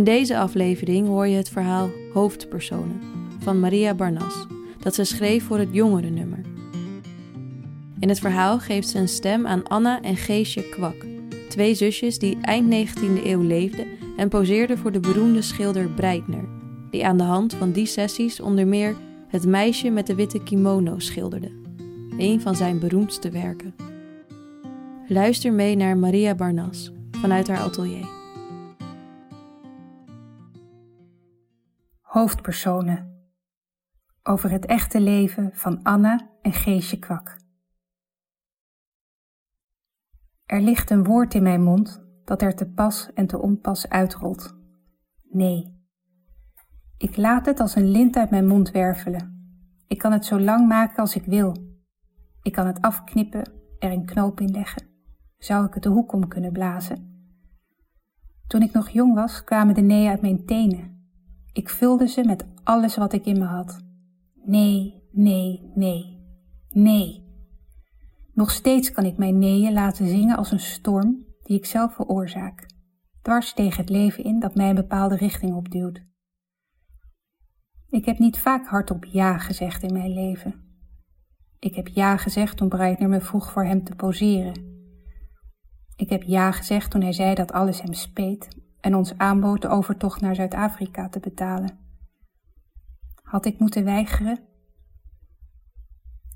In deze aflevering hoor je het verhaal Hoofdpersonen van Maria Barnas, dat ze schreef voor het jongere nummer. In het verhaal geeft ze een stem aan Anna en Geesje Kwak, twee zusjes die eind 19e eeuw leefden en poseerden voor de beroemde schilder Breitner, die aan de hand van die sessies onder meer het meisje met de witte kimono schilderde, een van zijn beroemdste werken. Luister mee naar Maria Barnas vanuit haar atelier. Hoofdpersonen over het echte leven van Anna en Geesje Kwak. Er ligt een woord in mijn mond dat er te pas en te onpas uitrolt. Nee. Ik laat het als een lint uit mijn mond wervelen. Ik kan het zo lang maken als ik wil. Ik kan het afknippen, er een knoop in leggen. Zou ik het de hoek om kunnen blazen? Toen ik nog jong was, kwamen de nee uit mijn tenen ik vulde ze met alles wat ik in me had. Nee, nee, nee, nee. Nog steeds kan ik mijn neeën laten zingen als een storm die ik zelf veroorzaak, dwars tegen het leven in dat mij een bepaalde richting opduwt. Ik heb niet vaak hardop ja gezegd in mijn leven. Ik heb ja gezegd toen Breitner me vroeg voor hem te poseren. Ik heb ja gezegd toen hij zei dat alles hem speet en ons aanbood de overtocht naar Zuid-Afrika te betalen. Had ik moeten weigeren?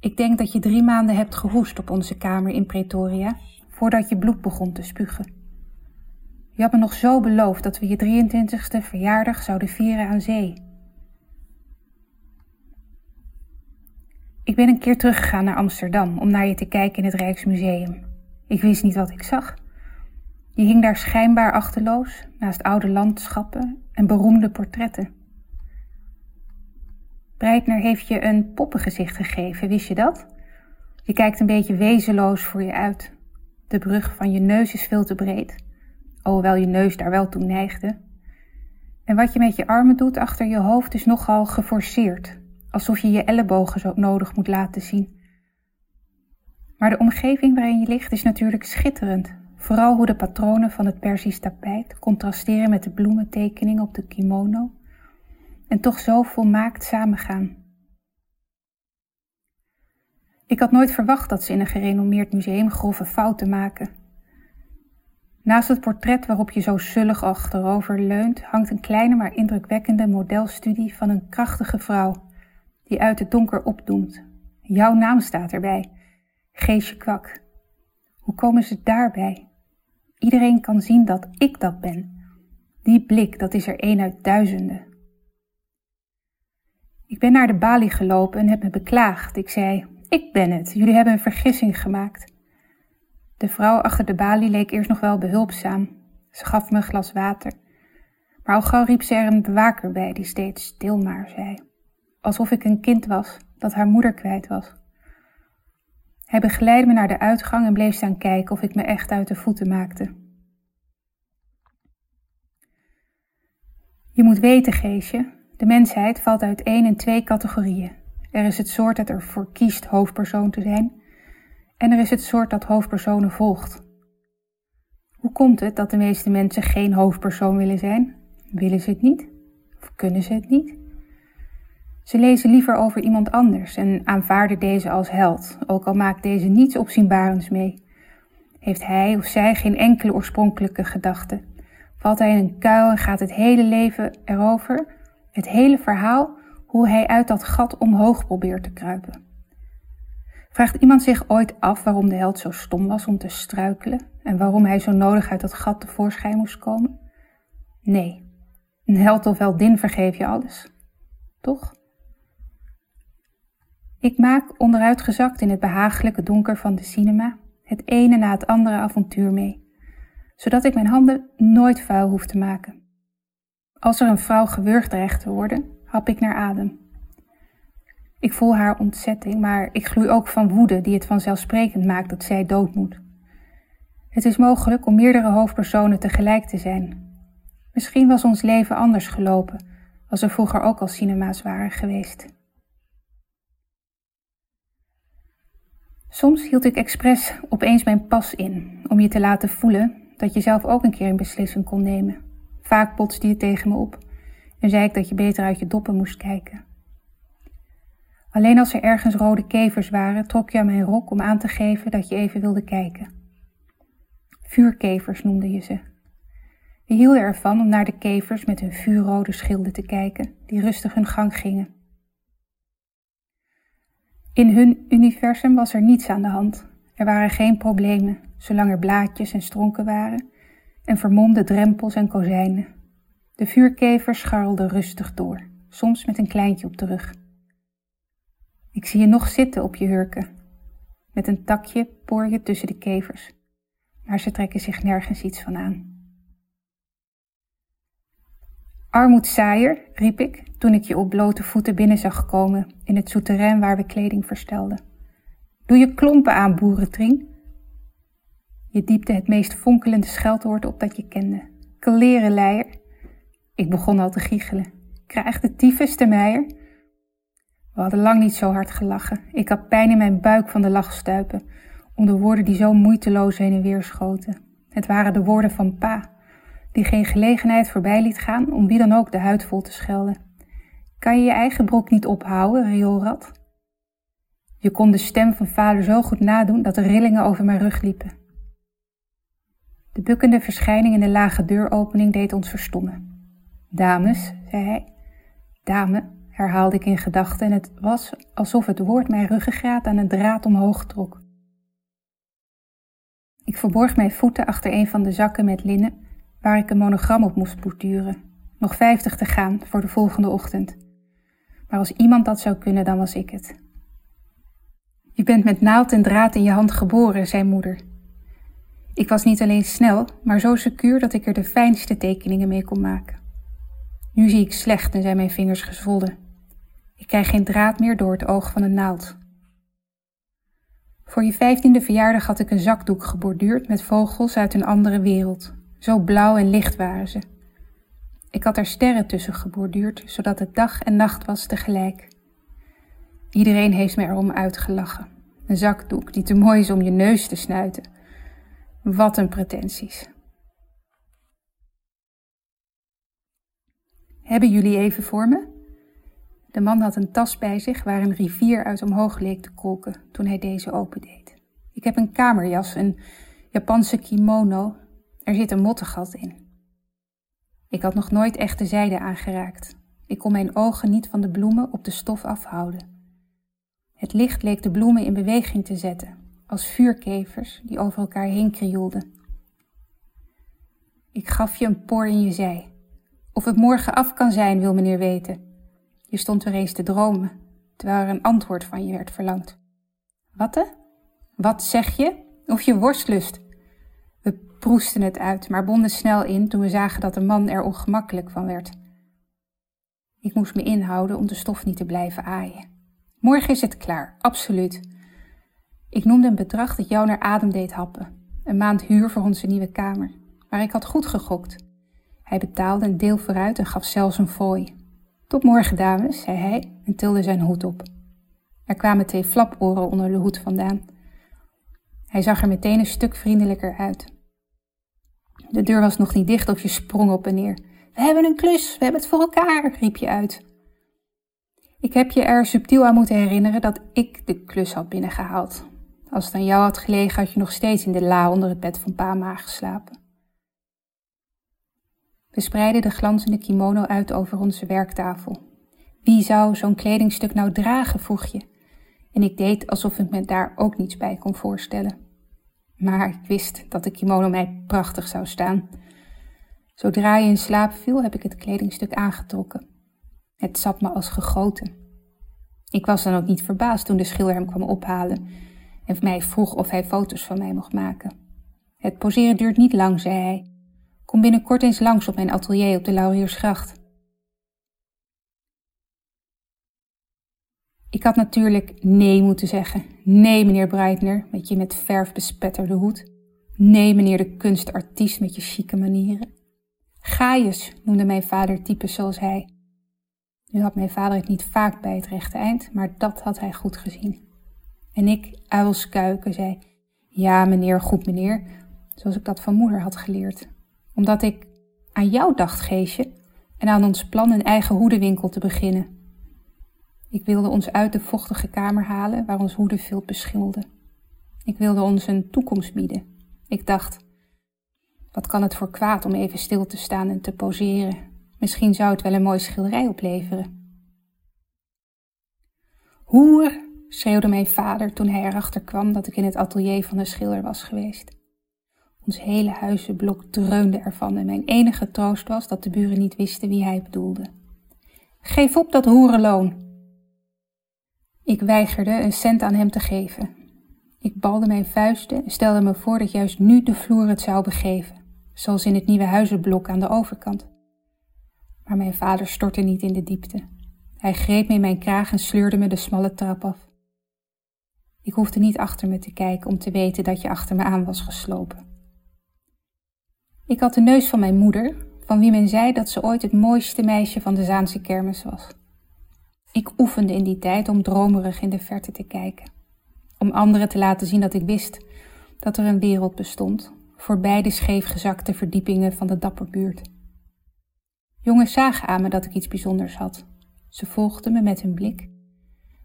Ik denk dat je drie maanden hebt gehoest op onze kamer in Pretoria, voordat je bloed begon te spugen. Je had me nog zo beloofd dat we je 23ste verjaardag zouden vieren aan zee. Ik ben een keer teruggegaan naar Amsterdam om naar je te kijken in het Rijksmuseum. Ik wist niet wat ik zag. Je hing daar schijnbaar achterloos naast oude landschappen en beroemde portretten. Breitner heeft je een poppengezicht gegeven, wist je dat? Je kijkt een beetje wezenloos voor je uit. De brug van je neus is veel te breed, alhoewel je neus daar wel toe neigde. En wat je met je armen doet achter je hoofd is nogal geforceerd, alsof je je ellebogen zo nodig moet laten zien. Maar de omgeving waarin je ligt is natuurlijk schitterend, Vooral hoe de patronen van het Persisch tapijt contrasteren met de bloementekening op de kimono en toch zo volmaakt samengaan. Ik had nooit verwacht dat ze in een gerenommeerd museum grove fouten maken. Naast het portret waarop je zo zullig achterover leunt, hangt een kleine maar indrukwekkende modelstudie van een krachtige vrouw die uit het donker opdoemt. Jouw naam staat erbij, Geesje Kwak. Hoe komen ze daarbij? Iedereen kan zien dat ik dat ben. Die blik, dat is er één uit duizenden. Ik ben naar de balie gelopen en heb me beklaagd. Ik zei: Ik ben het, jullie hebben een vergissing gemaakt. De vrouw achter de balie leek eerst nog wel behulpzaam. Ze gaf me een glas water. Maar al gauw riep ze er een bewaker bij die steeds stil maar zei. Alsof ik een kind was dat haar moeder kwijt was. Hij begeleidde me naar de uitgang en bleef staan kijken of ik me echt uit de voeten maakte. Je moet weten, Geesje, de mensheid valt uit één in twee categorieën. Er is het soort dat ervoor kiest hoofdpersoon te zijn, en er is het soort dat hoofdpersonen volgt. Hoe komt het dat de meeste mensen geen hoofdpersoon willen zijn? Willen ze het niet? Of kunnen ze het niet? Ze lezen liever over iemand anders en aanvaarden deze als held, ook al maakt deze niets opzienbarends mee. Heeft hij of zij geen enkele oorspronkelijke gedachte? Valt hij in een kuil en gaat het hele leven erover, het hele verhaal, hoe hij uit dat gat omhoog probeert te kruipen? Vraagt iemand zich ooit af waarom de held zo stom was om te struikelen en waarom hij zo nodig uit dat gat tevoorschijn moest komen? Nee, een held of heldin vergeef je alles, toch? Ik maak onderuitgezakt in het behagelijke donker van de cinema het ene na het andere avontuur mee, zodat ik mijn handen nooit vuil hoef te maken. Als er een vrouw gewurgd dreigt te worden, hap ik naar adem. Ik voel haar ontzetting, maar ik gloei ook van woede die het vanzelfsprekend maakt dat zij dood moet. Het is mogelijk om meerdere hoofdpersonen tegelijk te zijn. Misschien was ons leven anders gelopen als er vroeger ook al cinema's waren geweest. Soms hield ik expres opeens mijn pas in om je te laten voelen dat je zelf ook een keer een beslissing kon nemen. Vaak botste je tegen me op en zei ik dat je beter uit je doppen moest kijken. Alleen als er ergens rode kevers waren, trok je aan mijn rok om aan te geven dat je even wilde kijken. Vuurkevers noemde je ze. We hielden ervan om naar de kevers met hun vuurrode schilden te kijken, die rustig hun gang gingen. In hun universum was er niets aan de hand. Er waren geen problemen, zolang er blaadjes en stronken waren, en vermomde drempels en kozijnen. De vuurkevers scharrelden rustig door, soms met een kleintje op de rug. Ik zie je nog zitten op je hurken. Met een takje poor je tussen de kevers, maar ze trekken zich nergens iets van aan. Armoedzaaier, riep ik toen ik je op blote voeten binnen zag komen in het souterrain waar we kleding verstelden. Doe je klompen aan, boerentrien. Je diepte het meest fonkelende scheldwoord op dat je kende. Klerenleier. Ik begon al te giechelen. Krijg de tyfus meier? We hadden lang niet zo hard gelachen. Ik had pijn in mijn buik van de lachstuipen, om de woorden die zo moeiteloos heen en weer schoten. Het waren de woorden van pa, die geen gelegenheid voorbij liet gaan om wie dan ook de huid vol te schelden. Kan je je eigen brok niet ophouden, rioolrad? Je kon de stem van vader zo goed nadoen dat er rillingen over mijn rug liepen. De bukkende verschijning in de lage deuropening deed ons verstommen. Dames, zei hij. Dame, herhaalde ik in gedachten en het was alsof het woord mijn ruggengraat aan een draad omhoog trok. Ik verborg mijn voeten achter een van de zakken met linnen waar ik een monogram op moest borduren. Nog vijftig te gaan voor de volgende ochtend. Maar als iemand dat zou kunnen, dan was ik het. Je bent met naald en draad in je hand geboren, zei moeder. Ik was niet alleen snel, maar zo secuur dat ik er de fijnste tekeningen mee kon maken. Nu zie ik slecht en zijn mijn vingers gezwollen. Ik krijg geen draad meer door het oog van een naald. Voor je vijftiende verjaardag had ik een zakdoek geborduurd met vogels uit een andere wereld. Zo blauw en licht waren ze. Ik had er sterren tussen geborduurd, zodat het dag en nacht was tegelijk. Iedereen heeft me erom uitgelachen. Een zakdoek die te mooi is om je neus te snuiten. Wat een pretenties. Hebben jullie even voor me? De man had een tas bij zich waar een rivier uit omhoog leek te kolken toen hij deze opendeed. Ik heb een kamerjas, een Japanse kimono. Er zit een mottengat in. Ik had nog nooit echte zijde aangeraakt. Ik kon mijn ogen niet van de bloemen op de stof afhouden. Het licht leek de bloemen in beweging te zetten, als vuurkevers die over elkaar heen krioelden. Ik gaf je een poor in je zij. Of het morgen af kan zijn, wil meneer weten. Je stond weer eens te dromen, terwijl er een antwoord van je werd verlangd. Watte? Wat zeg je? Of je worstlust? Proesten het uit, maar bonden snel in toen we zagen dat de man er ongemakkelijk van werd. Ik moest me inhouden om de stof niet te blijven aaien. Morgen is het klaar, absoluut. Ik noemde een bedrag dat jou naar adem deed happen. Een maand huur voor onze nieuwe kamer. Maar ik had goed gegokt. Hij betaalde een deel vooruit en gaf zelfs een fooi. Tot morgen, dames, zei hij en tilde zijn hoed op. Er kwamen twee flaporen onder de hoed vandaan. Hij zag er meteen een stuk vriendelijker uit. De deur was nog niet dicht of je sprong op en neer. We hebben een klus, we hebben het voor elkaar, riep je uit. Ik heb je er subtiel aan moeten herinneren dat ik de klus had binnengehaald. Als het aan jou had gelegen, had je nog steeds in de la onder het bed van pa ma geslapen. We spreidden de glanzende kimono uit over onze werktafel. Wie zou zo'n kledingstuk nou dragen, vroeg je. En ik deed alsof ik me daar ook niets bij kon voorstellen. Maar ik wist dat de kimono mij prachtig zou staan. Zodra je in slaap viel, heb ik het kledingstuk aangetrokken. Het zat me als gegoten. Ik was dan ook niet verbaasd toen de schilder hem kwam ophalen en mij vroeg of hij foto's van mij mocht maken. Het poseren duurt niet lang, zei hij. Kom binnenkort eens langs op mijn atelier op de Lauriersgracht. Ik had natuurlijk nee moeten zeggen. Nee, meneer Breitner, met je met verf bespetterde hoed. Nee, meneer de kunstartiest met je chique manieren. Gaius noemde mijn vader types zoals hij. Nu had mijn vader het niet vaak bij het rechte eind, maar dat had hij goed gezien. En ik, uilskuiken, zei: Ja, meneer, goed meneer, zoals ik dat van moeder had geleerd. Omdat ik aan jou dacht, Geesje, en aan ons plan een eigen hoedenwinkel te beginnen. Ik wilde ons uit de vochtige kamer halen waar ons hoedenvilt beschimmelde. Ik wilde ons een toekomst bieden. Ik dacht, wat kan het voor kwaad om even stil te staan en te poseren? Misschien zou het wel een mooie schilderij opleveren. Hoer, schreeuwde mijn vader toen hij erachter kwam dat ik in het atelier van de schilder was geweest. Ons hele huizenblok dreunde ervan en mijn enige troost was dat de buren niet wisten wie hij bedoelde. Geef op dat hoerenloon! Ik weigerde een cent aan hem te geven. Ik balde mijn vuisten en stelde me voor dat juist nu de vloer het zou begeven, zoals in het nieuwe huizenblok aan de overkant. Maar mijn vader stortte niet in de diepte. Hij greep me in mijn kraag en sleurde me de smalle trap af. Ik hoefde niet achter me te kijken om te weten dat je achter me aan was geslopen. Ik had de neus van mijn moeder, van wie men zei dat ze ooit het mooiste meisje van de Zaanse kermis was. Ik oefende in die tijd om dromerig in de verte te kijken, om anderen te laten zien dat ik wist dat er een wereld bestond, voorbij de scheefgezakte verdiepingen van de dapperbuurt. Jongens zagen aan me dat ik iets bijzonders had. Ze volgden me met hun blik.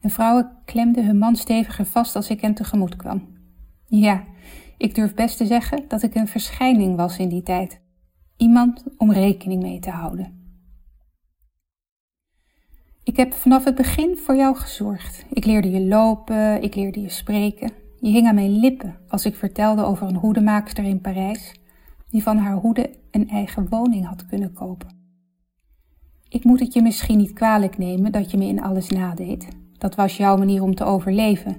En vrouwen klemden hun man steviger vast als ik hen tegemoet kwam. Ja, ik durf best te zeggen dat ik een verschijning was in die tijd. Iemand om rekening mee te houden. Ik heb vanaf het begin voor jou gezorgd. Ik leerde je lopen, ik leerde je spreken. Je hing aan mijn lippen als ik vertelde over een hoedemaakster in Parijs, die van haar hoeden een eigen woning had kunnen kopen. Ik moet het je misschien niet kwalijk nemen dat je me in alles nadeed. Dat was jouw manier om te overleven.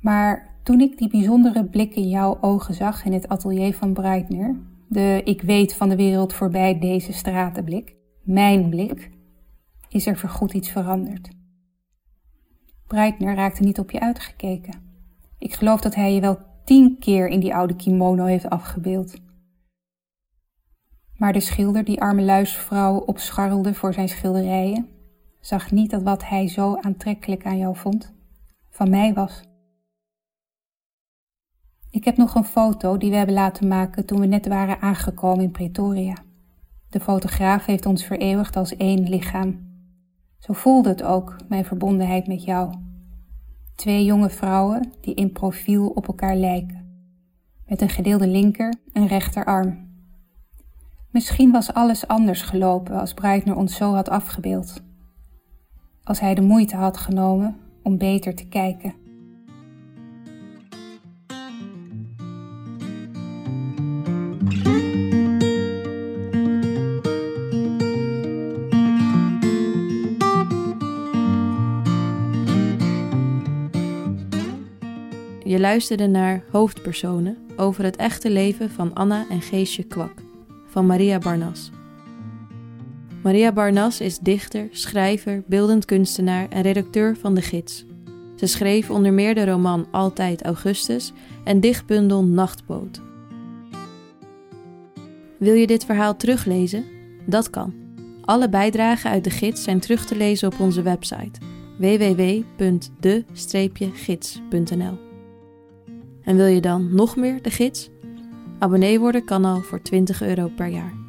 Maar toen ik die bijzondere blik in jouw ogen zag in het atelier van Breitner, de ik weet van de wereld voorbij deze stratenblik, mijn blik, is er voorgoed iets veranderd. Breitner raakte niet op je uitgekeken. Ik geloof dat hij je wel tien keer in die oude kimono heeft afgebeeld. Maar de schilder die arme luisvrouw opscharrelde voor zijn schilderijen, zag niet dat wat hij zo aantrekkelijk aan jou vond, van mij was. Ik heb nog een foto die we hebben laten maken toen we net waren aangekomen in Pretoria. De fotograaf heeft ons vereeuwigd als één lichaam. Zo voelde het ook, mijn verbondenheid met jou. Twee jonge vrouwen die in profiel op elkaar lijken, met een gedeelde linker en rechterarm. Misschien was alles anders gelopen als Breitner ons zo had afgebeeld. Als hij de moeite had genomen om beter te kijken. Je luisterde naar Hoofdpersonen over het echte leven van Anna en Geesje Kwak van Maria Barnas. Maria Barnas is dichter, schrijver, beeldend kunstenaar en redacteur van De Gids. Ze schreef onder meer de roman Altijd Augustus en dichtbundel Nachtboot. Wil je dit verhaal teruglezen? Dat kan. Alle bijdragen uit de gids zijn terug te lezen op onze website www.de-gids.nl. En wil je dan nog meer de gids? Abonnee worden kan al voor 20 euro per jaar.